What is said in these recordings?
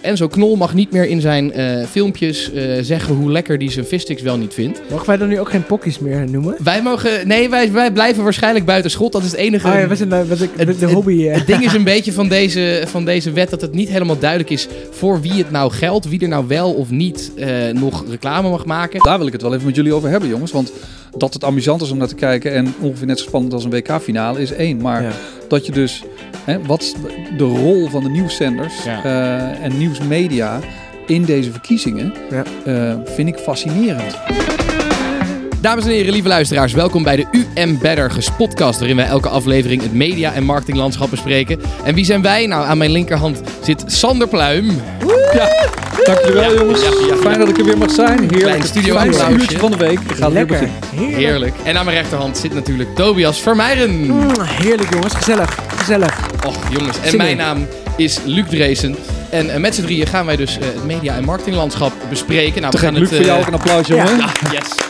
Enzo Knol mag niet meer in zijn eh, filmpjes eh, zeggen hoe lekker hij zijn vissticks wel niet vindt. Mogen wij dan nu ook geen pokkies meer noemen? Wij mogen... Nee, wij, wij blijven waarschijnlijk buiten schot. Dat is het enige... Oh ja, we zijn de, de, de, Het- de hobby. eh. Het ding is een beetje van deze, van deze wet dat het niet helemaal duidelijk is voor wie het nou geldt. Wie er nou wel of niet eh, nog reclame mag maken. Daar wil ik het wel even met jullie over hebben, jongens. Want dat het amusant is om naar te kijken en ongeveer net zo spannend als een WK-finale is één. Maar Ja. dat je dus, hè, wat de rol van de nieuwszenders Ja. eh, en nieuwsmedia in deze verkiezingen, Ja. eh, vind ik fascinerend. Dames en heren, lieve luisteraars, welkom bij de UM Better Gespotcast, waarin wij elke aflevering het media- en marketinglandschap bespreken. En wie zijn wij? Nou, aan mijn linkerhand zit Sander Pluim. Dankjewel, Ja, jongens. ja, ja, ja. Fijn dat ik er weer mag zijn. Heerlijk. Klein Het studio fijnste applausje. uurtje van de week. Ik ga Lekker. Heerlijk. Heerlijk. En aan mijn rechterhand zit natuurlijk Tobias Vermeijren. Mm, heerlijk jongens, gezellig. Gezellig. Och, jongens. En mijn in. naam is Luc Dreesen. En eh, met z'n drieën gaan wij dus eh, het media- en marketinglandschap bespreken. Nou, we gaan Luc, het, voor jou eh, ook een applaus, ja. jongen. Ja, yes.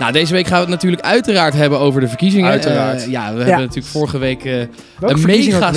nou, deze week gaan we het natuurlijk uiteraard hebben over de verkiezingen. Uiteraard. Eh, ja, we Ja. hebben natuurlijk vorige week eh, Welke een mega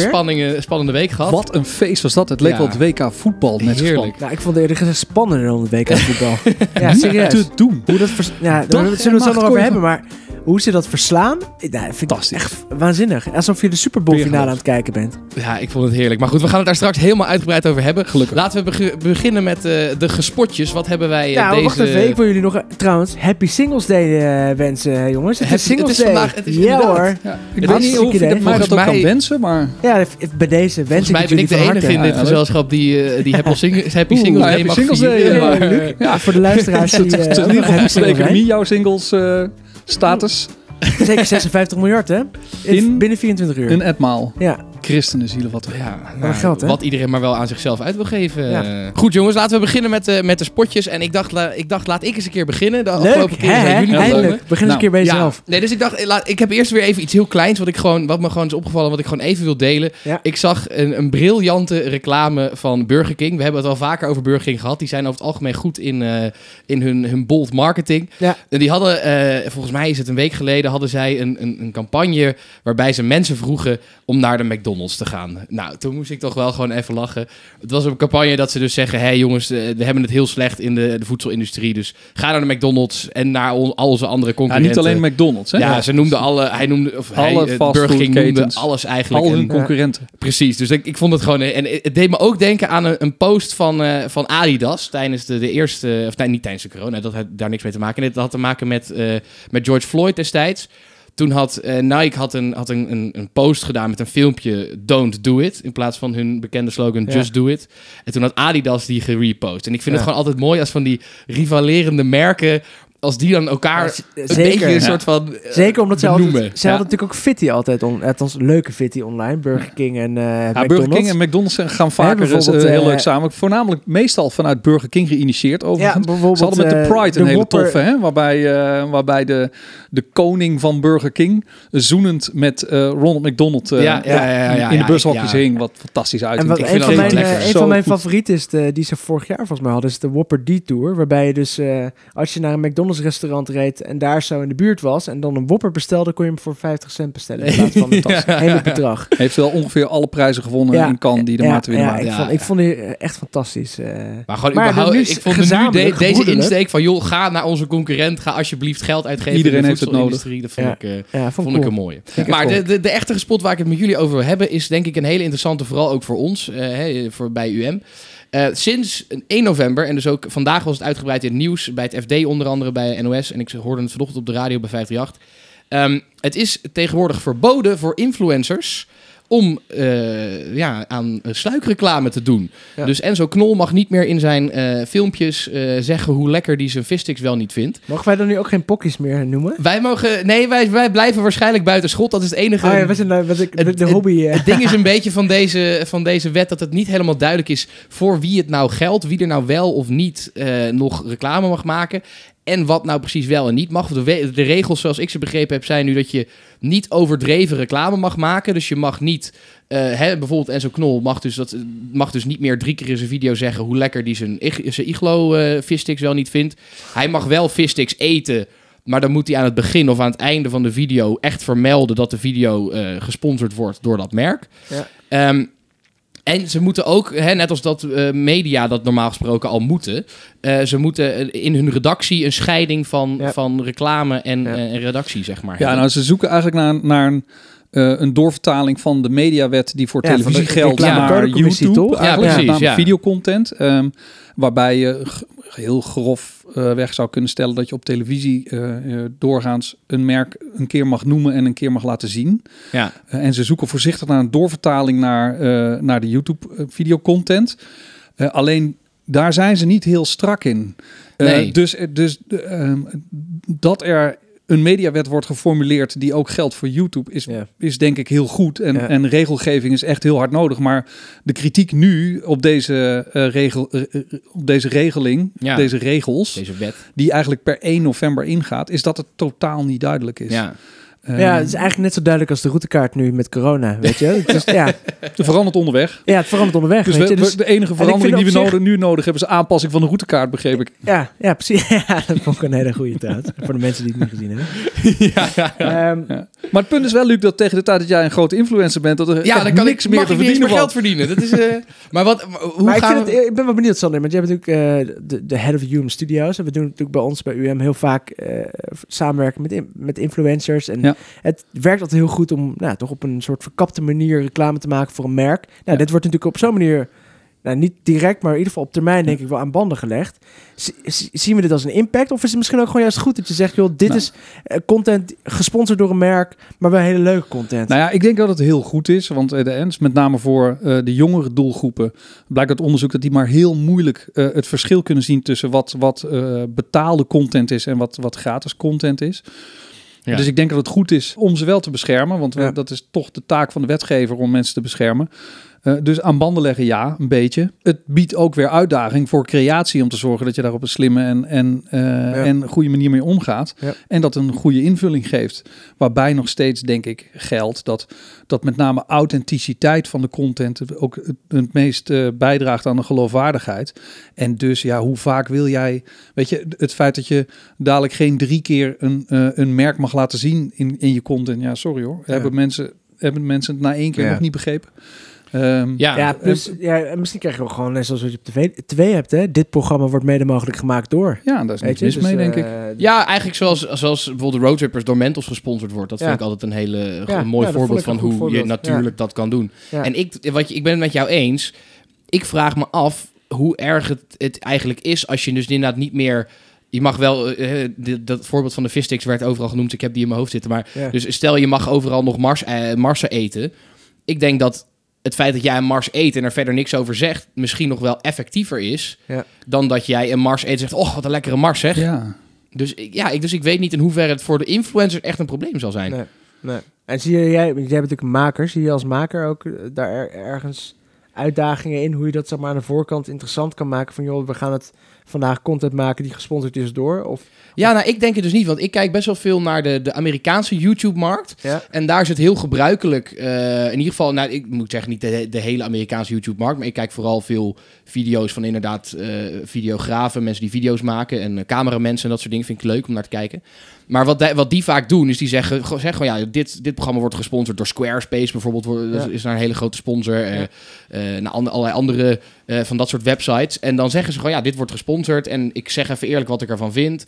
spannende week gehad. Wat een feest was dat. Het leek Ja. wel het WK voetbal net Heerlijk. Nou, ik vond het eerder gezegd spannender dan het WK voetbal. ja, serieus. Te doen. Hoe dat vers- ja, daar zullen we het zo nog over hebben, maar hoe ze dat verslaan, eh, nou, vind ik Fantastisch. echt waanzinnig. Alsof je de Super Bowl finale aan het kijken bent. Ja, ik vond het heerlijk. Maar goed, we gaan het daar straks helemaal uitgebreid over hebben. Gelukkig. Laten we beg- beginnen met eh, de gespotjes. Wat hebben wij eh, Ja, maar deze... wacht even. Ik wil jullie nog, trouwens, Happy Singles Day eh, wensen, eh, jongens. Het is Singles het is vandaag- het is ja hoor. Ja, ik weet niet of ik mij dat ook mij- kan wensen, maar... Ja, bij deze wens ik ben ik de enige in dit gezelschap die, eh, die Happy, Singles Happy Singles Day, ja. maar, Luc. eh, Ja, voor de luisteraars die Het eh, in ieder geval de economie jouw singles eh, status. Zeker 56 miljard, hè? In, In- binnen 24 uur. Een etmaal. ja, Christenen zielen wat. Ja, nou, geld, hè? wat iedereen maar wel aan zichzelf uit wil geven. Ja. Goed jongens, laten we beginnen met, eh, met de spotjes. En ik dacht, la- ik dacht, laat ik eens een keer beginnen. De afgelopen leuk. keer zijn jullie Eindelijk. Begin eens Nou, een keer bij Ja, jezelf. nee, dus ik dacht, eh, laat, ik heb eerst weer even iets heel kleins wat, ik gewoon, wat me gewoon is opgevallen, wat ik gewoon even wil delen. Ja. Ik zag een, een briljante reclame van Burger King. We hebben het al vaker over Burger King gehad. Die zijn over het algemeen goed in, eh, in hun, hun bold marketing. Ja. En die hadden, eh, volgens mij is het een week geleden, hadden zij een, een, een campagne waarbij ze mensen vroegen om naar de McDonald's te gaan. Nou, toen moest ik toch wel gewoon even lachen. Het was een campagne dat ze dus zeggen, hé hey jongens, eh, we hebben het heel slecht in de, de voedselindustrie. Dus ga naar de McDonald's en naar on- al onze andere Ja, concurrenten. niet alleen McDonald's, hè? Ja, ze noemden alle, hij noemde, of Alle eh, Burger King noemde alles eigenlijk. Al En- hun concurrenten. Precies, dus ik, ik vond het gewoon... En het deed me ook denken aan een, een post van, eh, van Adidas tijdens de, de eerste... Of nee, niet tijdens de corona, dat had daar niks mee te maken. Dat had te maken met, eh, met George Floyd destijds. Toen had eh, Nike had een, had een, een, een post gedaan met een filmpje Don't Do It. In plaats van hun bekende slogan Ja. Just Do It. En toen had Adidas die gerepost. En ik vind Ja. het gewoon altijd mooi als van die rivalerende merken... Als die dan elkaar Ja, een zeker. beetje een soort van... eh, Zeker omdat ze altijd, ze Ja. hadden natuurlijk ook Fitty altijd, on, althans leuke Fitty online, Burger King en eh Ja, McDonald's. Burger King en McDonald's gaan vaker bijvoorbeeld, eh, heel leuk samen. Voornamelijk meestal vanuit Burger King geïnitieerd ja, overigens. bijvoorbeeld Ze hadden met de Pride een hele Whopper- toffe, hè? Waarbij, eh, waarbij de, de koning van Burger King zoenend met eh, Ronald McDonald eh, Ja, ja, ja, ja, ja, in de bushokjes ja. hing. Wat fantastisch uit. En wat, Ik een vind van mijn, lekker. een van mijn favorieten is de, die ze vorig jaar volgens mij hadden, is de Whopper D-Tour. Waarbij je dus, eh, als je naar een McDonald's restaurant reed en daar zo in de buurt was en dan een Whopper bestelde, kon je hem voor 50 cent bestellen in plaats van het Ja. hele bedrag. Heeft wel ongeveer alle prijzen gewonnen Ja, in kan die de ja, te winnen ja, ik, Ja, vond, ik vond die eh, echt fantastisch. eh. Maar gewoon Maar überhaupt, nu ik vond nu de- deze insteek van... joh, ga naar onze concurrent, ga alsjeblieft geld uitgeven Iedereen in de heeft het voedselindustrie. Dat vond, Ja. ik, eh, ja, vond, vond ik ik cool. een mooie. Ik Maar de, de, de echte spot waar ik het met jullie over wil hebben... is denk ik een hele interessante, vooral ook voor ons, hè, voor, bij UM. Eh, sinds 1 november, en dus ook vandaag was het uitgebreid in het nieuws... bij het FD onder andere, bij NOS... en ik hoorde het vanochtend op de radio bij 538... Ehm, het is tegenwoordig verboden voor influencers om eh, ja, aan sluikreclame te doen. Ja. Dus Enzo Knol mag niet meer in zijn eh, filmpjes eh, zeggen hoe lekker hij zijn vissticks wel niet vindt. Mogen wij dan nu ook geen pokkies meer noemen? Wij mogen... Nee, wij, wij blijven waarschijnlijk buiten schot. Dat is het enige... Oh ja, we zijn de, de, de, Het- de hobby. eh. Het ding is een beetje van deze, van deze wet dat het niet helemaal duidelijk is voor wie het nou geldt. Wie er nou wel of niet nog reclame mag maken. En wat nou precies wel en niet mag. De, regels zoals ik ze begrepen heb zijn nu dat je niet overdreven reclame mag maken. Dus je mag niet... eh, hè, bijvoorbeeld Enzo Knol mag dus, dat, mag dus niet meer drie keer in zijn video zeggen hoe lekker die zijn, zijn iglo vissticks wel niet vindt. Hij mag wel vissticks eten, maar dan moet hij aan het begin of aan het einde van de video echt vermelden dat de video eh, gesponsord wordt door dat merk. Ja. Ehm, En ze moeten ook, hè, net als dat eh, media dat normaal gesproken al moeten, eh, ze moeten eh, in hun redactie een scheiding van, Ja. van reclame en, Ja. eh, en redactie, zeg maar. Ja, hebben. nou, ze zoeken eigenlijk naar, naar een, eh, een doorvertaling van de mediawet die voor Ja, televisie geldt naar YouTube. toch? Eigenlijk, Ja, precies, videocontent. ehm, waarbij je heel grof eh, weg zou kunnen stellen dat je op televisie eh, eh, doorgaans een merk een keer mag noemen en een keer mag laten zien. ja. En ze zoeken voorzichtig naar een doorvertaling naar, naar de YouTube videocontent. Eh, alleen daar zijn ze niet heel strak in. Nee. Dus, dus eh, ehm, dat er een mediawet wordt geformuleerd die ook geldt voor YouTube is, is denk ik heel goed. En, en regelgeving is echt heel hard nodig. Maar de kritiek nu op deze, eh, regel, eh, eh, op deze regeling, Ja. deze regels, Deze wet. die eigenlijk per 1 november ingaat, is dat het totaal niet duidelijk is. Ja. Ehm, Ja, het is eigenlijk net zo duidelijk als de routekaart nu met corona, weet je. Het is, ja, er verandert onderweg. ja, het verandert onderweg, Dus weet je. Dus, we- de enige verandering die we zich- nodig, nu nodig hebben is aanpassing van de routekaart, begreep ik. ja, ja, precies. Ja, dat vond ik een hele goede trouwens. Voor de mensen die het niet gezien hebben. ja, ja, ja. Ehm, Ja. Maar het punt is wel, Luc, dat tegen de tijd dat jij een grote influencer bent, dat er Ja, dan kan niks ik, meer te ik verdienen meer geld verdienen. Dat is, eh, maar wat, hoe maar ik, gaan vind we... het, ik ben wel benieuwd, Sander, want jij bent natuurlijk eh, de, de head of UM Studios. En we doen natuurlijk bij ons, bij UM, heel vaak eh, samenwerken met, in- met influencers. En Ja. het werkt altijd heel goed om nou, toch op een soort verkapte manier reclame te maken voor een merk. Nou, Ja. dit wordt natuurlijk op zo'n manier, nou, niet direct, maar in ieder geval op termijn denk ik wel aan banden gelegd. Z- zien we dit als een impact? Of is het misschien ook gewoon juist goed dat je zegt, joh, dit Nou. is eh, content gesponsord door een merk, maar wel hele leuke content. Nou ja, ik denk dat het heel goed is, want eh, de ENS, met name voor eh, de jongere doelgroepen, blijkt uit onderzoek dat die maar heel moeilijk het verschil kunnen zien tussen wat, wat betaalde content is en wat, wat gratis content is. Ja. Dus ik denk dat het goed is om ze wel te beschermen, want we- dat is toch de taak van de wetgever om mensen te beschermen. Eh, dus aan banden leggen, ja, een beetje. Het biedt ook weer uitdaging voor creatie om te zorgen dat je daar op een slimme en, en, eh, en goede manier mee omgaat. Ja. En dat een goede invulling geeft. Waarbij nog steeds, denk ik, geldt dat, dat met name authenticiteit van de content ook het, het meest eh, bijdraagt aan de geloofwaardigheid. En dus, ja, hoe vaak wil jij, weet je, het feit dat je dadelijk geen drie keer een, een merk mag laten zien in, in je content. Ja, sorry hoor. Ja. Hebben, mensen, hebben mensen het na één keer Ja. nog niet begrepen? Ehm, Ja, Ja, dus, ja, en misschien krijg je wel gewoon, net zoals wat je op tv, tv hebt, hè. Dit programma wordt mede mogelijk gemaakt door. ja, daar is niks je, mis dus, mee, denk ik. eh, Ja, eigenlijk zoals, zoals bijvoorbeeld de Roadtrippers door Mentos gesponsord wordt. Dat Ja. vind ik altijd een hele een mooi voorbeeld ik van hoe voorbeeld. je natuurlijk dat kan doen. ja. En ik, wat je, ik ben het met jou eens. Ik vraag me af hoe erg het, het eigenlijk is als je dus inderdaad niet meer... Je mag wel, dit- dat voorbeeld van de vissticks werd overal genoemd. Ik heb die in mijn hoofd zitten. Maar Ja. dus stel je mag overal nog mars, marsen eten. Ik denk dat het feit dat jij een mars eet en er verder niks over zegt... misschien nog wel effectiever is... Ja. dan dat jij een mars eet en zegt... oh, wat een lekkere mars zeg. Ja. Dus, ik- ja, ik, dus ik weet niet in hoeverre het voor de influencers echt een probleem zal zijn. Nee, nee. En zie je, jij, jij bent natuurlijk een maker, zie je als maker ook eh, daar er- ergens uitdagingen in, hoe je dat zeg maar aan de voorkant interessant kan maken van joh, we gaan het vandaag content maken die gesponsord is door? Of, Ja, nou, ik denk het dus niet, want ik kijk best wel veel naar de, de Amerikaanse YouTube-markt. ja, En daar is het heel gebruikelijk, eh, in ieder geval, nou, ik moet zeggen, niet de, de hele Amerikaanse YouTube-markt, maar ik kijk vooral veel video's van inderdaad eh, videografen, mensen die video's maken en eh, cameramensen en dat soort dingen vind ik leuk om naar te kijken. Maar wat, die- wat die vaak doen, is die zeggen, zeggen gewoon, ja, dit, dit programma wordt gesponsord door Squarespace bijvoorbeeld, Ja. is daar een hele grote sponsor, eh Ja. eh, allerlei andere eh, van dat soort websites. En dan zeggen ze gewoon, ja, dit wordt gesponsord en ik zeg even eerlijk wat ik ervan vind.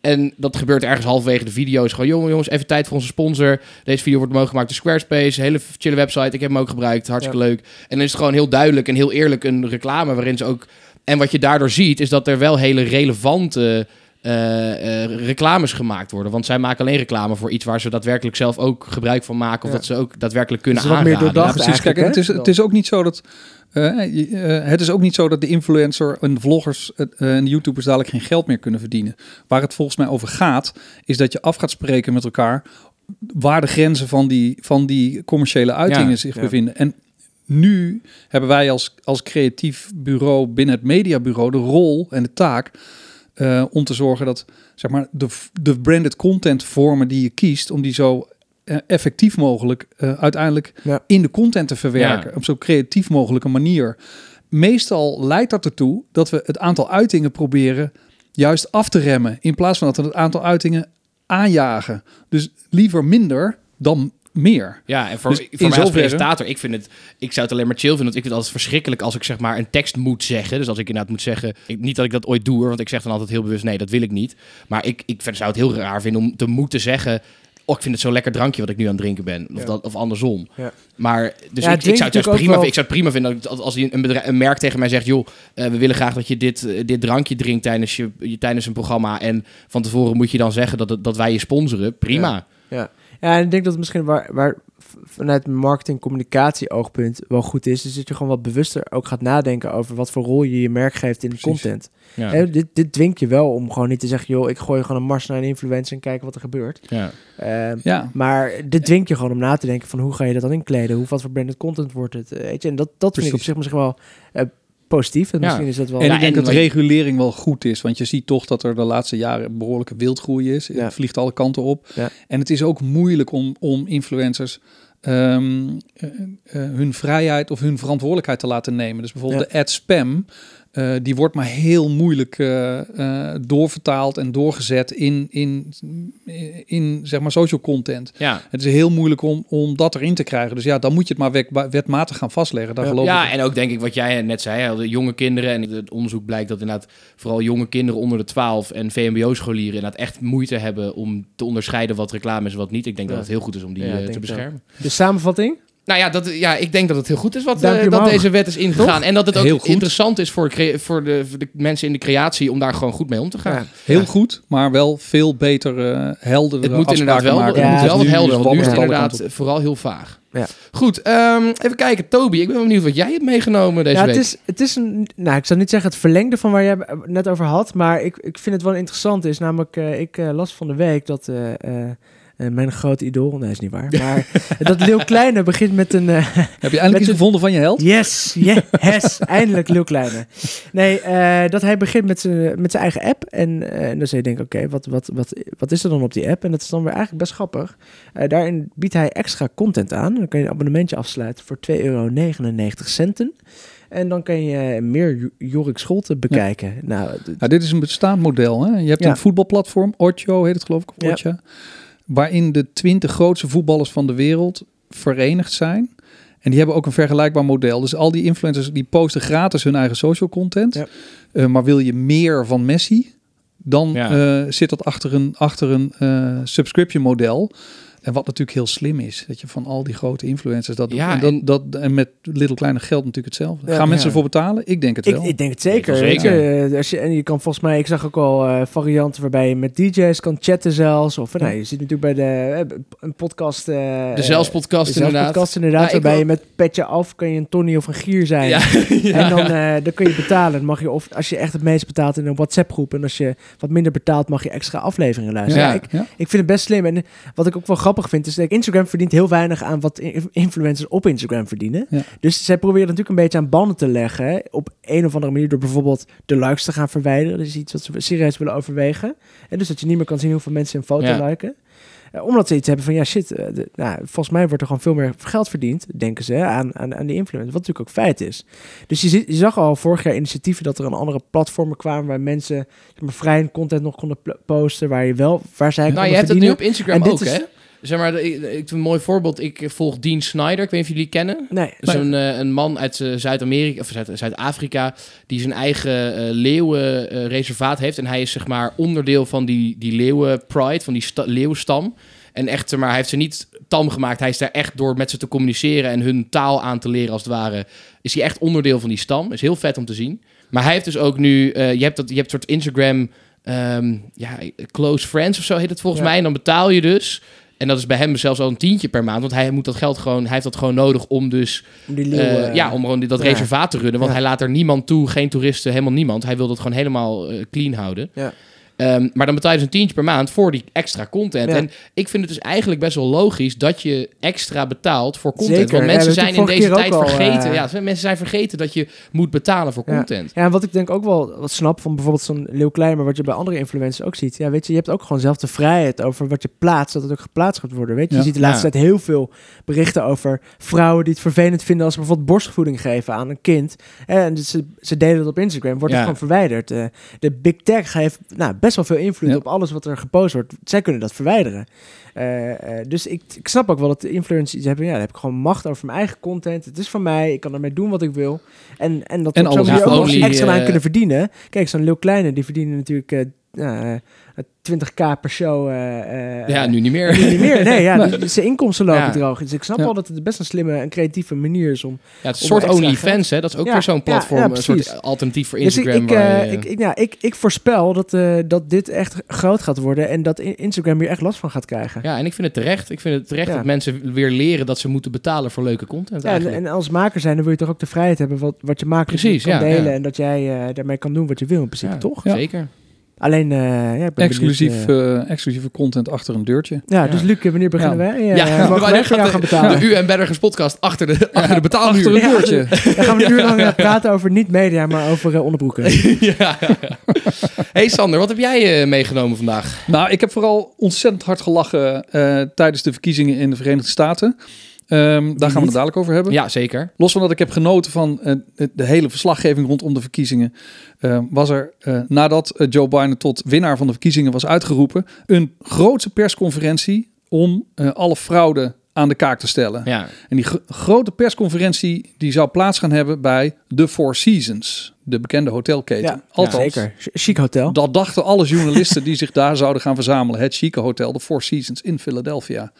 En dat gebeurt ergens halverwege de video. Is gewoon, jongen, jongens, even tijd voor onze sponsor. Deze video wordt mogelijk gemaakt door Squarespace. Hele chille website. Ik heb hem ook gebruikt. Hartstikke leuk. En dan is het gewoon heel duidelijk en heel eerlijk een reclame waarin ze ook... En wat je daardoor ziet, is dat er wel hele relevante eh, eh, reclames gemaakt worden. Want zij maken alleen reclame voor iets waar ze daadwerkelijk zelf ook gebruik van maken. Of Ja. dat ze ook daadwerkelijk kunnen Dus meer aanraden. doordacht. Ja, precies. Kijk, het is, het is ook niet zo dat. eh, het is ook niet zo dat de influencer en de vloggers en de YouTubers dadelijk geen geld meer kunnen verdienen. Waar het volgens mij over gaat, is dat je af gaat spreken met elkaar waar de grenzen van die, van die commerciële uitingen Ja, zich ja. bevinden. En nu hebben wij als, als creatief bureau binnen het mediabureau de rol en de taak eh, om te zorgen dat zeg maar, de, de branded content vormen die je kiest, om die zo eh, effectief mogelijk eh, uiteindelijk Ja. in de content te verwerken. Ja. Op zo creatief mogelijke manier. Meestal leidt dat ertoe dat we het aantal uitingen proberen juist af te remmen. In plaats van dat we het aantal uitingen aanjagen. Dus liever minder dan meer. Ja, en voor, Dus voor mij als presentator, ik vind het, ik zou het alleen maar chill vinden, want ik vind het altijd verschrikkelijk als ik zeg maar een tekst moet zeggen. Dus als ik inderdaad moet zeggen, ik, niet dat ik dat ooit doe, hoor, want ik zeg dan altijd heel bewust, nee, dat wil ik niet. Maar ik, ik vind- zou het heel raar vinden om te moeten zeggen, oh, ik vind het zo'n lekker drankje wat ik nu aan het drinken ben. Of, Ja. dat, of andersom. Ja. Maar, dus Ja, ik, ik zou het juist prima, wel- ik zou het prima vinden dat als een, een, bedrijf, een merk tegen mij zegt, joh, eh, we willen graag dat je dit, eh, dit drankje drinkt tijdens, je, je, tijdens een programma. En van tevoren moet je dan zeggen dat, het, dat wij je sponsoren. Prima. Ja, en ik denk dat het misschien waar, waar vanuit een marketing-communicatie oogpunt wel goed is, is dat je gewoon wat bewuster ook gaat nadenken over wat voor rol je je merk geeft in de Precies. content. Ja. Hè, dit, dit dwingt je wel om gewoon niet te zeggen, joh, ik gooi gewoon een mars naar een influencer en kijken wat er gebeurt. Ja. Ehm, Ja, maar dit dwingt je gewoon om na te denken van hoe ga je dat dan inkleden? Hoe, wat voor branded content wordt het? eh, Weet je? En dat, dat vind ik op zich misschien wel eh, positief. En Ja. misschien is dat wel... en Ja, ik denk en dat regulering wel goed is. Want je ziet toch dat er de laatste jaren behoorlijke wildgroei is. Ja. Het vliegt alle kanten op. Ja. En het is ook moeilijk om, om influencers ehm, eh, eh, hun vrijheid of hun verantwoordelijkheid te laten nemen. Dus bijvoorbeeld de ad spam. Eh, die wordt maar heel moeilijk eh, eh, doorvertaald en doorgezet in, in, in zeg maar social content. Ja. Het is heel moeilijk om, om dat erin te krijgen. Dus ja, dan moet je het maar wet, wetmatig gaan vastleggen. Daar Ja. geloof Ja, ik. en ook denk ik wat jij net zei, de jonge kinderen. En het onderzoek blijkt dat inderdaad vooral jonge kinderen onder de 12 en VMBO-scholieren inderdaad echt moeite hebben om te onderscheiden wat reclame is en wat niet. Ik denk Ja. dat het heel goed is om die Ja, te beschermen. De samenvatting? Nou ja, dat, ja, ik denk dat het heel goed is wat eh, dat deze wet is ingegaan. En dat het ook interessant is voor, voor, de, voor de mensen in de creatie om daar gewoon goed mee om te gaan. Ja. Heel Ja. goed, maar wel veel beter, eh helder. Het moet inderdaad wel, het Ja, moet wel wat helder, want nu is het inderdaad vooral heel vaag. Ja. Goed, ehm, even kijken. Toby, ik ben wel benieuwd wat jij hebt meegenomen deze ja, week. het is, het is een, nou, ik zou niet zeggen het verlengde van waar jij het net over had, maar ik, ik vind het wel interessant is. Namelijk, eh, ik eh, las van de week dat eh, eh, mijn grote idool, nee, is niet waar, maar dat Leeuw Kleine begint met een, eh, Heb je eindelijk iets de- gevonden van je held? yes, yes, eindelijk Leeuw Kleine. Nee, eh, dat hij begint met zijn met zijn eigen app en, en dan zou je denken, oké, wat, wat, wat, wat is er dan op die app? En dat is dan weer eigenlijk best grappig. Daarin biedt hij extra content aan. Dan kun je een abonnementje afsluiten voor 2,99 euro. En dan kan je meer Jorik Scholten bekijken. Nou, dit is een bestaand model. Hè? Je hebt Ja. een voetbalplatform, Ocho heet het geloof ik, of Ja. Waarin de 20 grootste voetballers van de wereld verenigd zijn. En die hebben ook een vergelijkbaar model. Dus al die influencers die posten gratis hun eigen social content. Ja. Eh, maar wil je meer van Messi, dan Ja. eh, zit dat achter een, achter een eh, subscription model. En wat natuurlijk heel slim is, dat je van al die grote influencers dat doet. Ja, en, dat, en- dat, en met little kleine geld natuurlijk hetzelfde. Ja, Gaan mensen ja. ervoor betalen? Ik denk het wel. ik denk het zeker. Zeker. je. Eh, Als je, en je kan volgens mij, ik zag ook al eh, varianten waarbij je met DJ's kan chatten zelfs. Of nou, je zit natuurlijk bij de eh, een podcast. eh, de Zelfspodcast de inderdaad. podcast inderdaad. Ja, ik waarbij je met petje af kan je een Tony of een Gier zijn. Ja, En dan, eh, dan kun je betalen. Dan mag je, of als je echt het meest betaalt in een WhatsApp groep. En als je wat minder betaalt, mag je extra afleveringen luisteren. Ja. Ja, ik, Ja? ik vind het best slim. En wat ik ook wel grappig vind, is dat Instagram verdient heel weinig aan wat in- influencers op Instagram verdienen. Ja. Dus zij proberen natuurlijk een beetje aan banden te leggen. Op een of andere manier door bijvoorbeeld de likes te gaan verwijderen. Dat is iets wat ze serieus willen overwegen. En dus dat je niet meer kan zien hoeveel mensen een foto Ja. liken. Eh, omdat ze iets hebben van, ja shit, eh, de- nou, volgens mij wordt er gewoon veel meer geld verdiend, denken ze, aan, aan, aan die influencers. Wat natuurlijk ook feit is. Dus je, je zag al vorig jaar initiatieven dat er aan andere platformen kwamen waar mensen zeg maar, vrij content nog konden posten, waar je wel, waar zij Nou, je hebt het nu op Instagram En ook, is- hè? Zeg maar, ik, ik, een mooi voorbeeld. Ik volg Dean Snyder. Ik weet niet of jullie kennen. Nee, Dat is een, eh, een man uit eh, Zuid-Amerika, of Zuid- Zuid-Afrika, die zijn eigen eh leeuwenreservaat heeft. En hij is zeg maar onderdeel van die, die leeuwen-pride, van die sta- leeuwenstam. En echt, maar, hij heeft ze niet tam gemaakt. Hij is daar echt door met ze te communiceren en hun taal aan te leren, als het ware. Is hij echt onderdeel van die stam. Is heel vet om te zien. Maar hij heeft dus ook nu, eh, je, hebt dat, je hebt een soort Instagram, ehm, ja, close friends of zo heet het volgens Ja. mij. En dan betaal je dus. En dat is bij hem zelfs al een tientje per maand. Want hij moet dat geld gewoon, hij heeft dat gewoon nodig om dus om die eh, leeuwen, ja, om gewoon die- dat ja. reservaat te runnen. Want Ja. hij laat er niemand toe, geen toeristen, helemaal niemand. Hij wil dat gewoon helemaal eh, clean houden. Ja. Ehm, maar dan betaal je dus een tientje per maand voor die extra content. Ja. En ik vind het dus eigenlijk best wel logisch dat je extra betaalt voor content. Zeker. Want mensen zijn in deze tijd al, vergeten. eh, ja, mensen zijn vergeten dat je moet betalen voor content. Ja, en wat ik denk ook wel wat snap van bijvoorbeeld zo'n Leeuw Klein, maar wat je bij andere influencers ook ziet. Ja, weet je, je hebt ook gewoon zelf de vrijheid over wat je plaatst, dat het ook geplaatst gaat worden. Weet je, je ziet de laatste tijd heel veel berichten over vrouwen die het vervelend vinden als ze bijvoorbeeld borstvoeding geven aan een kind. En ze, ze delen het op Instagram, wordt het gewoon verwijderd. Eh, de Big Tech heeft nou, best best wel veel invloed Ja. op alles wat er gepost wordt. Zij kunnen dat verwijderen. Eh, eh, dus ik, ik snap ook wel dat de influencers iets hebben. Ja, dan heb ik gewoon macht over mijn eigen content. Het is van mij. Ik kan ermee doen wat ik wil. En, en dat En alles manier is ook extra aan eh, kunnen verdienen. Kijk, zo'n Leeuw Kleine, die verdienen natuurlijk 20k per show. eh, eh, Ja, nu niet meer. nu niet meer. Nee, ja, die- zijn inkomsten lopen Ja. droog. Dus ik snap wel dat het best een slimme en creatieve manier is om... Ja, het Om soort extra OnlyFans, hè. Dat is ook weer zo'n platform, een soort alternatief voor Dus ik, Instagram. ik, eh, je- ik, ik- ja, ik, ik voorspel dat, eh, dat dit echt groot gaat worden en dat Instagram hier echt last van gaat krijgen. Ja, en ik vind het terecht. Ik vind het terecht dat mensen weer leren dat ze moeten betalen voor leuke content Ja, en, en als maker zijn, dan wil je toch ook de vrijheid hebben wat, wat je maakt Precies, kan delen en dat jij eh, daarmee kan doen wat je wil in principe, toch? Ja. Zeker. Alleen, eh, ja, ik ben Exclusief, benieuwd, eh, eh, exclusieve content achter een deurtje. ja, ja. dus Luc, wanneer beginnen wij? Ja, Ja, ja, wij wanneer voor jou gaat gaan betalen? De U en Bergers podcast achter de, achter de betaalmuur. Achter een deurtje. Dan gaan we een uur lang praten over niet media, maar over onderbroeken. ja. Hey Sander, wat heb jij meegenomen vandaag? Nou, ik heb vooral ontzettend hard gelachen eh, tijdens de verkiezingen in de Verenigde Staten. Ehm, daar gaan we het dadelijk over hebben. Ja, zeker. Los van dat ik heb genoten van eh, de hele verslaggeving rondom de verkiezingen, eh, was er eh, nadat eh, Joe Biden tot winnaar van de verkiezingen was uitgeroepen, een grootse persconferentie om eh, alle fraude aan de kaak te stellen. Ja. En die gro- grote persconferentie die zou plaats gaan hebben bij The Four Seasons, de bekende hotelketen. Ja, Althans, zeker. Ch- Chic hotel. dat dachten alle journalisten die zich daar zouden gaan verzamelen. Het chique hotel, de Four Seasons in Philadelphia.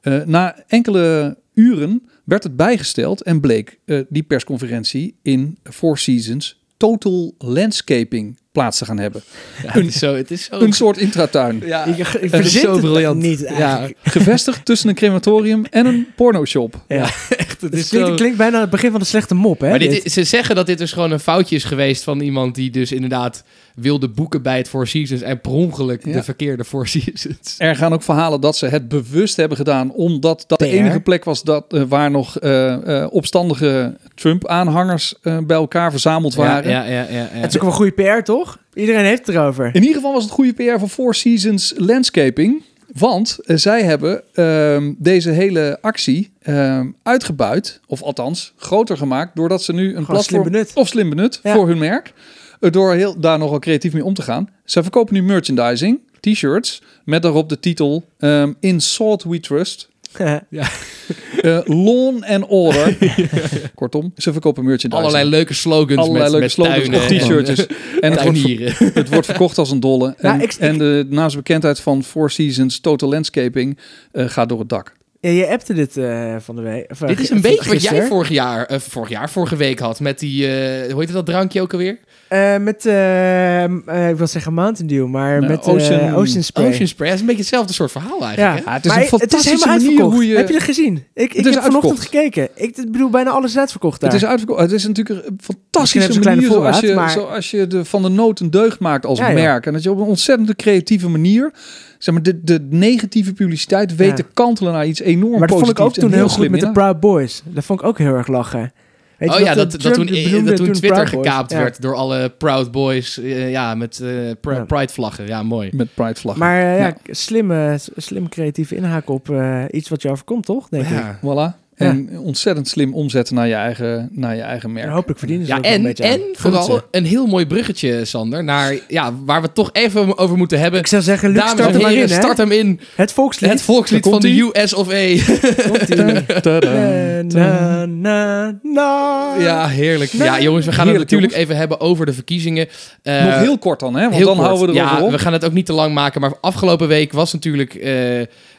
Eh, na enkele uren werd het bijgesteld en bleek eh, die persconferentie in Four Seasons Total Landscaping plaats te gaan hebben. Ja, het is zo. Het is zo Een soort intratuin. ja, Ik, ik het is zo briljant. niet Ja, eigenlijk. Gevestigd tussen een crematorium en een pornoshop. Ja. echt. Het Het is klinkt, zo... klinkt bijna het begin van de slechte mop, hè? Maar dit, ze zeggen dat dit dus gewoon een foutje is geweest van iemand die dus inderdaad wilde boeken bij het Four Seasons en per ongeluk Ja. de verkeerde Four Seasons. Er gaan ook verhalen dat ze het bewust hebben gedaan, omdat dat de enige plek was dat, eh, waar nog eh, eh, opstandige Trump-aanhangers bij elkaar verzameld waren. Ja, ja, ja, ja, ja. Het is ook wel goede PR, toch? Iedereen heeft het erover. In ieder geval was het goede PR voor Four Seasons Landscaping. Want eh, zij hebben ehm, deze hele actie ehm, uitgebuit, of althans groter gemaakt, doordat ze nu een Gewoon platform slim benut. of slim benut Ja. voor hun merk, eh, door heel, daar nogal creatief mee om te gaan. Zij verkopen nu merchandising, t-shirts, met daarop de titel ehm, In Salt We Trust. Eh, lawn and order. Kortom, ze verkopen merchandising. Allerlei leuke slogans Allerlei met, leuke met slogans tuinen op t-shirtjes. En het wordt, ver- tuinieren. het wordt verkocht als een dolle. En, Nou, ik- en de naamsbekendheid van Four Seasons Total Landscaping eh, gaat door het dak. Ja, je appte dit eh, van de week. of, Dit is een beetje wat jij vorig jaar, eh, vorig jaar, vorige week had met die, eh hoe heet dat drankje ook alweer? Eh, met, ik wil zeggen Mountain Dew, maar Nou, met eh, Ocean- Ocean, Spray. Ocean Spray. Dat is een beetje hetzelfde soort verhaal eigenlijk. Ja. Hè? Ja, het is maar een fantastische helemaal manier hoe je... Heb je dat gezien? Ik, ik heb vanochtend gekeken. Ik bedoel, bijna alles is uitverkocht daar. Het is uitverkocht. Het is natuurlijk een fantastische een manier kleine zoals je, maar- zoals je de, van de nood een deugd maakt als Ja, ja. merk. En dat je op een ontzettend creatieve manier zeg maar, de, de negatieve publiciteit weet Ja. te kantelen naar iets enorm maar dat vond ik ook toen heel goed slim met de. Proud Boys. Dat vond ik ook heel erg lachen. Weet je oh ja, dat, toen, dat toen Twitter Proud Boys. gekaapt Ja. werd door alle Proud Boys. eh, ja, met eh, pr- Ja. Pride vlaggen. Ja, mooi. Met Pride vlag. Maar eh, ja, Ja. slimme, slim creatieve inhaak op iets wat je overkomt, toch? Denk ik. Ja. Voilà. En ontzettend slim omzetten naar je eigen, naar je eigen merk. En hopelijk verdienen ze Ja, ook wel en, een beetje en vooral een heel mooi bruggetje, Sander, naar ja, waar we het toch even over moeten hebben. Ik zou zeggen, Luc, start heren, in, hè? start hem in. Het volkslied. Het volkslied van de. US of A. Na, na, na. Ja, heerlijk. Ja, jongens, we gaan Heerlijk, het natuurlijk even hebben over de verkiezingen. Eh, Nog heel kort dan, hè? Want heel dan kort. houden we erover ja, op. we gaan het ook niet te lang maken. Maar afgelopen week was natuurlijk eh,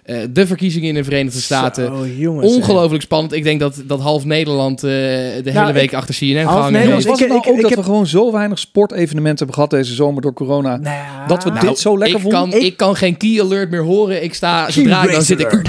eh, de verkiezingen in de Verenigde Staten. Zo, jongens. Ongelooflijk spannend. Ik denk dat, dat half Nederland eh, de hele Nou, week ik- achter CNN gehangen was het ik- nou ik- ook ik dat heb- we gewoon zo weinig sportevenementen hebben gehad deze zomer door corona? Nou Dat we Nou, dit zo lekker ik vonden? kan, ik kan geen key alert meer horen. Ik sta, Key zodra ik dan zit ik... Het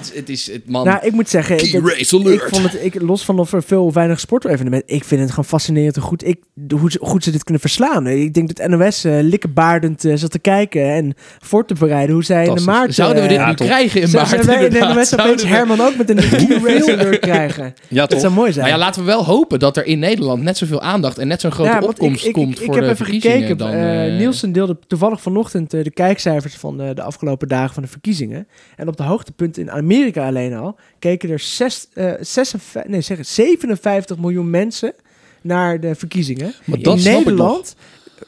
is, het is het man. Nou, ik moet zeggen, Key dat- race alert. ik vond het, ik, los van of er veel of weinig sportevenementen, ik vind het gewoon fascinerend hoe goed, ik, hoe ze, goed ze dit kunnen verslaan. Ik denk dat NOS eh likkebaardend eh, zat te kijken en voor te bereiden hoe zij in de maart... Zouden we dit nu krijgen in maart? Zijn wij in de? NOS Zouden opeens Herman ook met een alert krijgen? Ja, Dat zou mooi zijn. Maar ja, laten we wel hopen dat er in Nederland net zoveel aandacht en net zo'n grote opkomst ik, ik, komt ik, voor ik heb de even verkiezingen gekeken. dan... eh, eh, Nielsen deelde toevallig vanochtend eh, de kijkcijfers van eh, de afgelopen dagen van de verkiezingen. En op de hoogtepunt in Amerika alleen al keken er zes, eh, 56, nee, zeg, het, 57 miljoen mensen naar de verkiezingen. Maar dat in snap ik nog. Nederland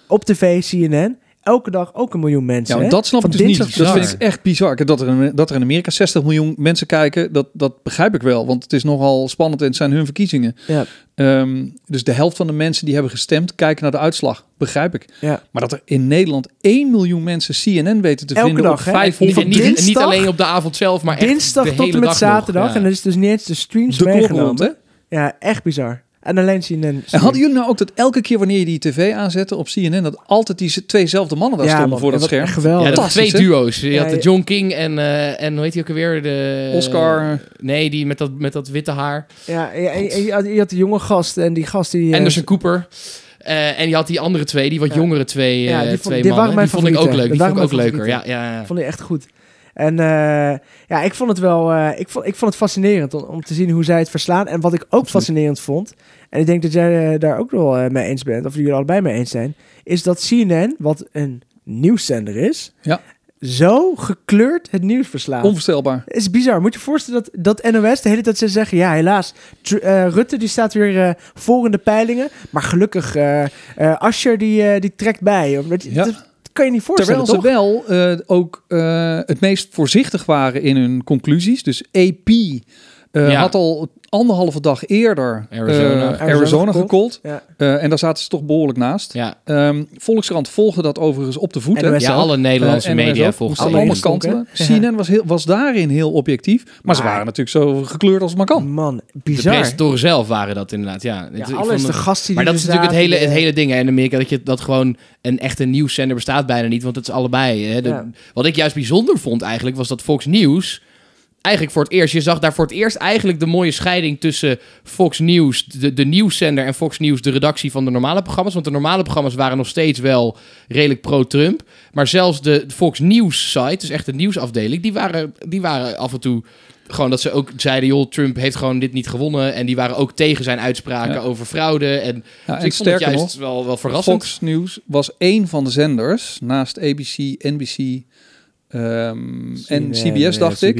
op tv, CNN. Elke dag ook een miljoen mensen. Ja, hè? dat snap ik dus niet. Dat vind ik echt bizar. Dat er, in, dat er in Amerika 60 miljoen mensen kijken, dat, dat begrijp ik wel. Want het is nogal spannend en het zijn hun verkiezingen. Ja. Ehm, dus de helft van de mensen die hebben gestemd, kijken naar de uitslag. Begrijp ik. Ja. Maar dat er in Nederland 1 miljoen mensen CNN weten te Elke vinden dag, op hè? Niet, 500 Van niet, niet alleen op de avond zelf, maar echt Dinsdag de tot en hele met dag nog. zaterdag. Ja. En dat is dus niet eens de streams de meegenomen. rond, hè? Ja, echt bizar. En alleen CNN. En hadden jullie nou ook dat elke keer wanneer je die tv aanzette op CNN, dat altijd die tweezelfde mannen daar ja, stonden man, voor dat scherm? echt geweldig. Ja, dat Fantastisch, twee duo's. Je Ja, had de. John King en, eh, en hoe heet hij ook alweer? De, Oscar. Nee, die met dat, met dat witte haar. Ja, en, en- en je, had, je had die jonge gast en die gast die... eh, Anderson Cooper. Eh, en je had die andere twee, die wat Ja. jongere twee, Ja, die vond- twee die waren mannen. mijn die vond ik ook leuk. Die vond ik ook waren leuker. Ja, ja, ja. vond ik echt goed. En eh, ja, ik vond het wel... eh, ik, vond, ik vond het fascinerend om, om te zien hoe zij het verslaan. En wat ik ook Absoluut. fascinerend vond... En ik denk dat jij eh, daar ook wel mee eens bent, of jullie allebei mee eens zijn... Is dat CNN, wat een nieuwszender is... Ja. Zo gekleurd het nieuws verslaat. Onvoorstelbaar. Het is bizar. Moet je je voorstellen dat, dat NOS de hele tijd ze zeggen... Ja, helaas. Rutte die staat weer eh, voor in de peilingen. Maar gelukkig, eh Asscher die, die trekt bij. Ja. Kan je niet voorstellen, Terwijl ze toch? wel eh, ook eh, het meest voorzichtig waren in hun conclusies. Dus AP eh, Ja. had al anderhalve dag eerder Arizona. eh, Arizona gecallt. Ja. Eh, en daar zaten ze toch behoorlijk naast. Ja, Ehm, Volkskrant volgde dat overigens op de voet. NOS ja alle Nederlandse media volgens Aan Alle kanten. CNN was, heel, was daarin heel objectief. Maar, ze waren natuurlijk zo gekleurd als het maar kan. Man, De bizar. presentatoren zelf waren dat inderdaad, ja. Ja, Het- ik alles, de gasten die Maar dat is natuurlijk het hele, het hele ding hè, in Amerika. Dat, je, dat gewoon een echte nieuwszender bestaat bijna niet. Want het is allebei. Hè. De- Ja. Wat ik juist bijzonder vond eigenlijk, was dat Fox News... Eigenlijk voor het eerst, je zag daar voor het eerst eigenlijk de mooie scheiding tussen Fox News, de, de nieuwszender, en Fox News, de redactie van de normale programma's. Want de normale programma's waren nog steeds wel redelijk pro-Trump. Maar zelfs de Fox News site, dus echt de nieuwsafdeling, die waren, die waren af en toe gewoon dat ze ook zeiden, joh, Trump heeft gewoon dit niet gewonnen. En die waren ook tegen zijn uitspraken Ja. over fraude. En, Ja, dus en ik vond het juist nog, wel, wel verrassend. Fox News was één van de zenders naast ABC, NBC ehm, en CBS, dacht ik.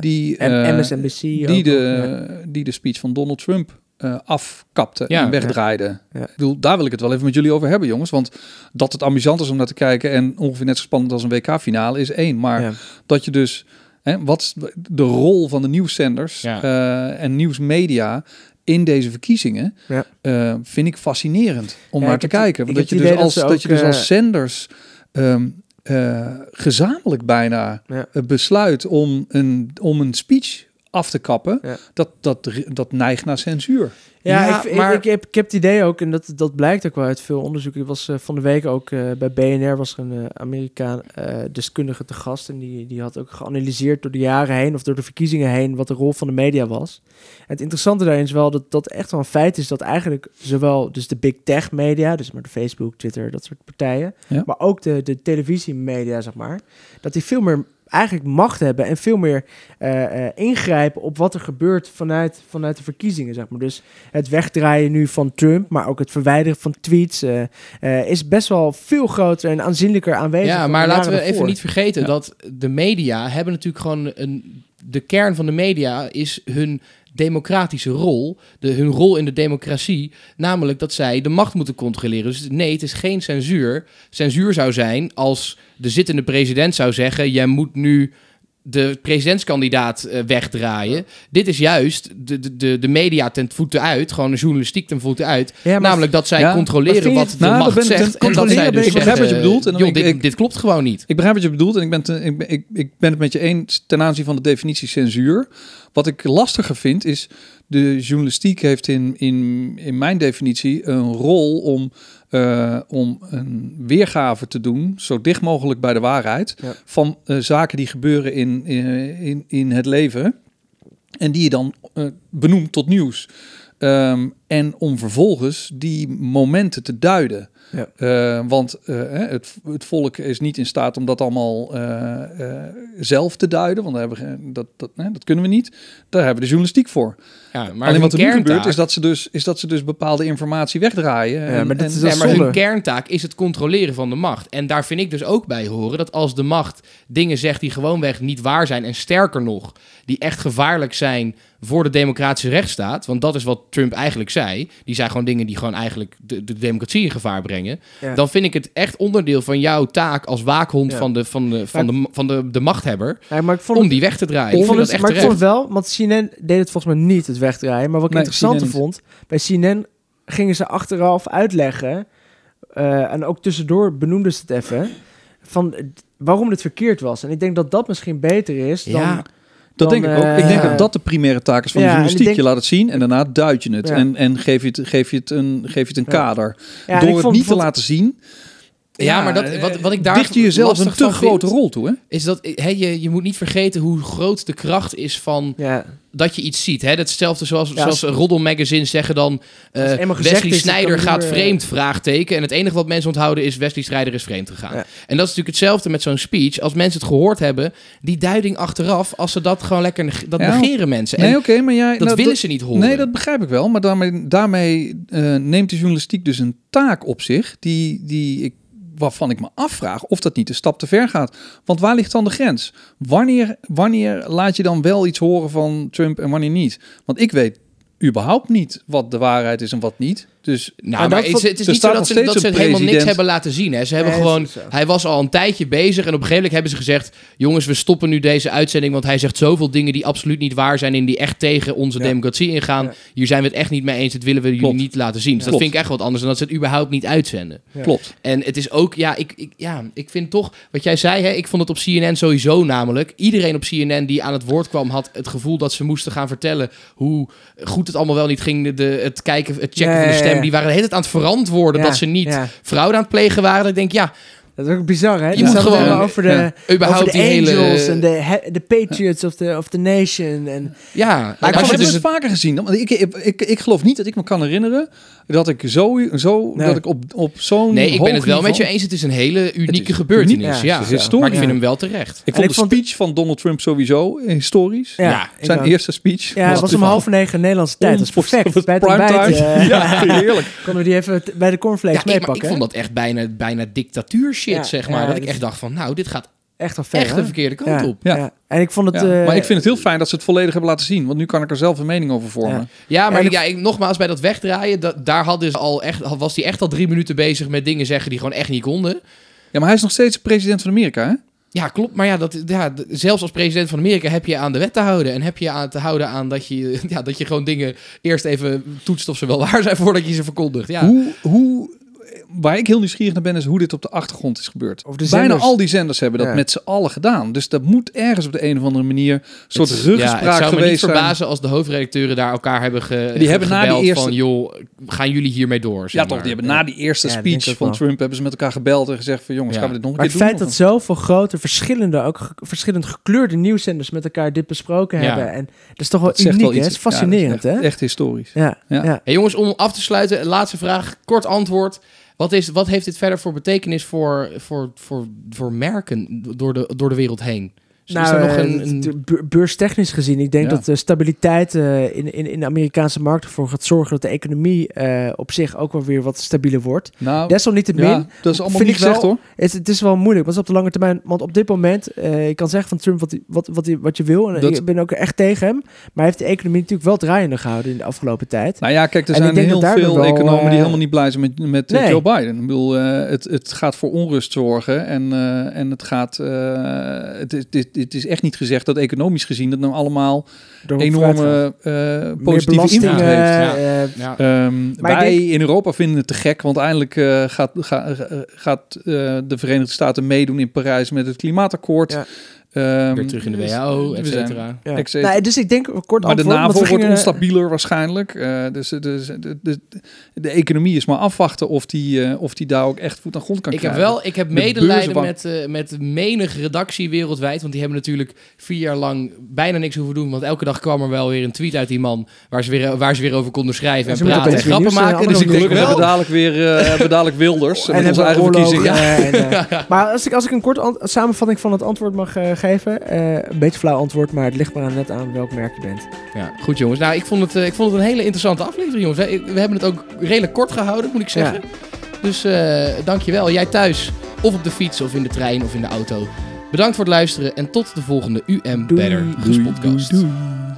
Die, En eh, MSNBC die, ook nog, de, die de speech van Donald Trump eh, afkapte Ja. en wegdraaide. Ja. Ik bedoel, daar wil ik het wel even met jullie over hebben, jongens. Want dat het amusant is om naar te kijken en ongeveer net zo spannend als een WK-finale is één. Maar Ja. dat je dus, hè, wat is de rol van de nieuwszenders Ja. eh, en nieuwsmedia in deze verkiezingen, Ja. eh, vind ik fascinerend om Ja, naar te kijken. Want dat je, dus als, dat je dus als zenders ehm, eh, gezamenlijk bijna Ja. eh, besluit om een, om een speech af te kappen, Ja. dat, dat, dat neigt naar censuur. Ja, Ja, ik, maar- ik, ik, heb, ik heb het idee ook, en dat, dat blijkt ook wel uit veel onderzoek. Ik was eh, van de week ook eh, bij BNR, was er een eh, Amerikaan eh, deskundige te gast. En die, die had ook geanalyseerd door de jaren heen, of door de verkiezingen heen, wat de rol van de media was. En het interessante daarin is wel dat dat echt wel een feit is dat eigenlijk zowel dus de big tech media, dus maar de Facebook, Twitter, dat soort partijen, Ja. maar ook de, de televisiemedia, zeg maar, dat die veel meer eigenlijk macht hebben en veel meer eh, eh, ingrijpen op wat er gebeurt vanuit, vanuit de verkiezingen, zeg maar. Dus het wegdraaien nu van Trump, maar ook het verwijderen van tweets, eh, is best wel veel groter en aanzienlijker aanwezig. Ja, maar laten we even niet vergeten Ja. dat de media hebben natuurlijk gewoon een... De kern van de media is hun democratische rol, de, hun rol in de democratie, namelijk dat zij de macht moeten controleren. Dus nee, het is geen censuur. Censuur zou zijn als de zittende president zou zeggen: jij moet nu de presidentskandidaat eh, wegdraaien. Dit is juist de, de- de, de media ten voeten uit, gewoon de journalistiek ten voeten uit. Ja, maar namelijk dat zij Ja, controleren wat de Nou, macht zegt. En dat zij dus ik- begrijp wat je bedoelt en dan joh, denk ik- dit, dit klopt gewoon niet. Ik begrijp wat je bedoelt en ik ben, het, ik, ben- ik, ik ben het met je eens ten aanzien van de definitie censuur. Wat ik lastiger vind is, de journalistiek heeft in, in, in mijn definitie een rol om, eh, om een weergave te doen, zo dicht mogelijk bij de waarheid, Ja. van eh, zaken die gebeuren in, in, in, in het leven. En die je dan eh, benoemt tot nieuws. Ehm, en om vervolgens die momenten te duiden. Ja. Eh, want eh, hè, het, het volk is niet in staat om dat allemaal eh, eh, zelf te duiden. Want daar hebben we, dat, dat, hè, dat kunnen we niet. Daar hebben we de journalistiek voor. Ja, maar Alleen wat er nu gebeurt, is dat, ze dus, is dat ze dus bepaalde informatie wegdraaien. Ja, en, maar dit en- is Ja, dat maar hun kerntaak is het controleren van de macht. En daar vind ik dus ook bij horen dat als de macht dingen zegt die gewoonweg niet waar zijn... en sterker nog, die echt gevaarlijk zijn voor de democratische rechtsstaat... want dat is wat Trump eigenlijk zei, die zei gewoon dingen die gewoon eigenlijk de, de democratie in gevaar brengen. Ja. Dan vind ik het echt onderdeel van jouw taak als waakhond Ja. van, de, van, de, van, de, van de, de machthebber Ja, maar ik vond om het, die weg te draaien. ik vond het, dat echt maar ik vond wel, want CNN deed het volgens mij niet, het wegdraaien. Maar wat ik Nee, interessanter vond, bij CNN gingen ze achteraf uitleggen, eh, en ook tussendoor benoemden ze het even, van waarom het verkeerd was. En ik denk dat dat misschien beter is dan... Dat Dan, denk ik ook. Ik eh, denk dat dat de primaire taak is van de journalistiek. denk- Je laat het zien en daarna duid je het. En, en geef, je het, geef je het een, geef je het een kader. Door het niet te laten zien... Ja, maar dat- wat- wat ik daar dicht je jezelf een te grote vind- rol toe, hè? is dat hè, je, je moet niet vergeten hoe groot de kracht is van Ja, dat je iets ziet. Hè? Hetzelfde zoals, Ja, zoals Roddel Magazine zeggen dan... eh, Wesley je gaat vreemd, vraagteken. En het enige wat mensen onthouden is Wesley Sneijder is vreemd gegaan. Ja. En dat is natuurlijk hetzelfde met zo'n speech. Als mensen het gehoord hebben, die duiding achteraf... als ze dat gewoon lekker... neg- Dat Ja. negeren mensen. En Nee, oké, maar jij... dat nou, willen ze niet horen. Nee, dat begrijp ik wel. Maar daarmee, daarmee eh, neemt de journalistiek dus een taak op zich... Die, die ik, waarvan ik me afvraag of dat niet een stap te ver gaat. Want waar ligt dan de grens? Wanneer, wanneer laat je dan wel iets horen van Trump en wanneer niet? Want ik weet überhaupt niet wat de waarheid is en wat niet. Dus Nou, Maar dat het, is- het is niet zo dat ze, dat ze helemaal niks hebben laten zien. Hè. Ze hebben Nee, gewoon, dat hij was al een tijdje bezig en op een gegeven moment hebben ze gezegd... jongens, we stoppen nu deze uitzending, want hij zegt zoveel dingen die absoluut niet waar zijn... en die echt tegen onze Ja. democratie ingaan. Ja. Hier zijn we het echt niet mee eens, dit willen we jullie niet laten zien. Dus dat vind ik echt wat anders dan dat ze het überhaupt niet uitzenden. Klopt. En het is ook, ja ik, ik, ja, ik vind toch, wat jij zei, hè, ik vond het op CNN sowieso namelijk. Iedereen op CNN die aan het woord kwam, had het gevoel dat ze moesten gaan vertellen hoe goed het allemaal wel niet ging. De, het kijken, het checken van de stem, die waren de hele tijd aan het verantwoorden dat ze niet fraude aan het plegen waren. Dat ik denk, ja, Dat is ook bizar, hè? Je moet gewoon- over de, ja. überhaupt over de die hele... Angels en de, he- de Patriots of the, of the Nation. En, Ja, Maar ik heb het dus vaker gezien. Want ik, ik, ik, ik geloof niet dat ik me kan herinneren dat ik zo, zo Nee. dat ik op, op zo'n Nee, ik ben het wel met je eens. Het is een hele unieke is gebeurtenis. uniek, ja, ja, het is maar ik vind Ja. hem wel terecht. Ik En vond ik de vond- speech van Donald Trump sowieso historisch. ja, Ja, Zijn eerste speech. Ja, het was om half negen Nederlandse tijd. Dat is perfect. was Bij het eh, Ja, heerlijk. konden we die even bij de cornflakes Ja, meepakken. ik vond dat echt bijna, bijna dictatuur shit, Ja, zeg maar. ja, dat ik dus- echt dacht van, nou, dit gaat Echt wel ver, echt hè? de verkeerde kant ja, op. Ja. Ja. En ik vond het... Ja, eh, maar ik vind het heel fijn dat ze het volledig hebben laten zien. Want nu kan ik er zelf een mening over vormen. Ja. Ja, maar ik, ja, ik, nogmaals, bij dat wegdraaien, da- daar hadden ze al echt, was hij echt al drie minuten bezig met dingen zeggen die gewoon echt niet konden. Ja, maar hij is nog steeds president van Amerika, hè? Ja, klopt. Maar ja, dat, ja, zelfs als president van Amerika heb je aan de wet te houden. En heb je aan te houden aan dat je, ja, dat je gewoon dingen eerst even toetst of ze wel waar zijn voordat je ze verkondigt. Ja. Hoe, hoe, waar ik heel nieuwsgierig naar ben, is hoe dit op de achtergrond is gebeurd. Of de Bijna al die zenders hebben dat Ja. met z'n allen gedaan. Dus dat moet ergens op de een of andere manier een soort Het- ruggespraak ja, het zou me niet zijn. verbazen als de hoofdredacteuren daar elkaar hebben ge, Die hebben na die gebeld eerste- van, joh, gaan jullie hiermee door? zeg Ja, toch? maar. Die hebben na die eerste Ja, speech van wel. Trump hebben ze met elkaar gebeld en gezegd van jongens, Ja. gaan we dit nog een Maar het keer doen? feit dat zoveel grote, verschillende, ook ge- verschillend gekleurde nieuwszenders met elkaar dit besproken Ja. hebben. En dat is toch wel dat uniek, wel iets. Het is fascinerend, Ja, dat is hè? echt, historisch. Ja, Ja. ja. Hey, jongens, om af te sluiten, laatste vraag, kort antwoord. Wat, is, wat heeft dit verder voor betekenis voor, voor, voor, merken door de, door de wereld heen? Dus Nou, is er nog eh, een, be- beurstechnisch gezien, ik denk Ja. dat de stabiliteit eh, in, in, in de Amerikaanse markt ervoor gaat zorgen dat de economie eh, op zich ook wel weer wat stabieler wordt. Nou, Desalniettemin, ja, dat is allemaal niet gezegd hoor. het, het is wel moeilijk, maar op de lange termijn. Want op dit moment, eh je kan zeggen van Trump wat, wat, wat, wat je wil. En Dat- ik ben ook echt tegen hem. Maar hij heeft de economie natuurlijk wel draaiende gehouden in de afgelopen tijd. Nou ja, kijk, er zijn heel veel wel, economen die eh, helemaal niet blij zijn met, met eh, Nee. Joe Biden. Ik bedoel, eh, het, het gaat voor onrust zorgen en, eh, en het gaat, eh, het, dit, dit is echt niet gezegd dat economisch gezien dat nou allemaal enorme eh, positieve invloed heeft. Ja. eh, ja. Ehm, wij denk- in Europa vinden het te gek, want eindelijk eh, gaat, ga- gaat eh, de Verenigde Staten meedoen in Parijs met het klimaatakkoord. Ehm, weer terug in de dus WHO, we et cetera. ja. Nou, dus ik denk, kort Maar de antwoord, want NAVO we wordt gingen- onstabieler waarschijnlijk. Eh, dus dus de, de, de economie is maar afwachten of die, eh, of die daar ook echt voet aan grond kan Ik heb krijgen. wel, ik heb De medelijden met, eh, met menig redactie wereldwijd. Want die hebben natuurlijk vier jaar lang bijna niks hoeven doen. Want elke dag kwam er wel weer een tweet uit die man. Waar ze weer, waar ze weer over konden schrijven en ze moeten praten en grappen eh, maken. Dus ik Gelukkig wel. hebben dadelijk weer, eh, hebben we dadelijk Wilders. En met onze eigen verkiezingen. eh, en, eh, maar als ik, als ik een korte samenvatting van het antwoord mag eh, geven. eh, een beetje flauw antwoord, maar het ligt maar aan net aan welk merk je bent. Ja, goed jongens. Nou, ik vond, het, eh, ik vond het een hele interessante aflevering, jongens. We, we hebben het ook redelijk kort gehouden, moet ik zeggen. Dus eh dankjewel. Jij thuis, of op de fiets, of in de trein, of in de auto. Bedankt voor het luisteren en tot de volgende UM Doei. Better podcast. doei, doei.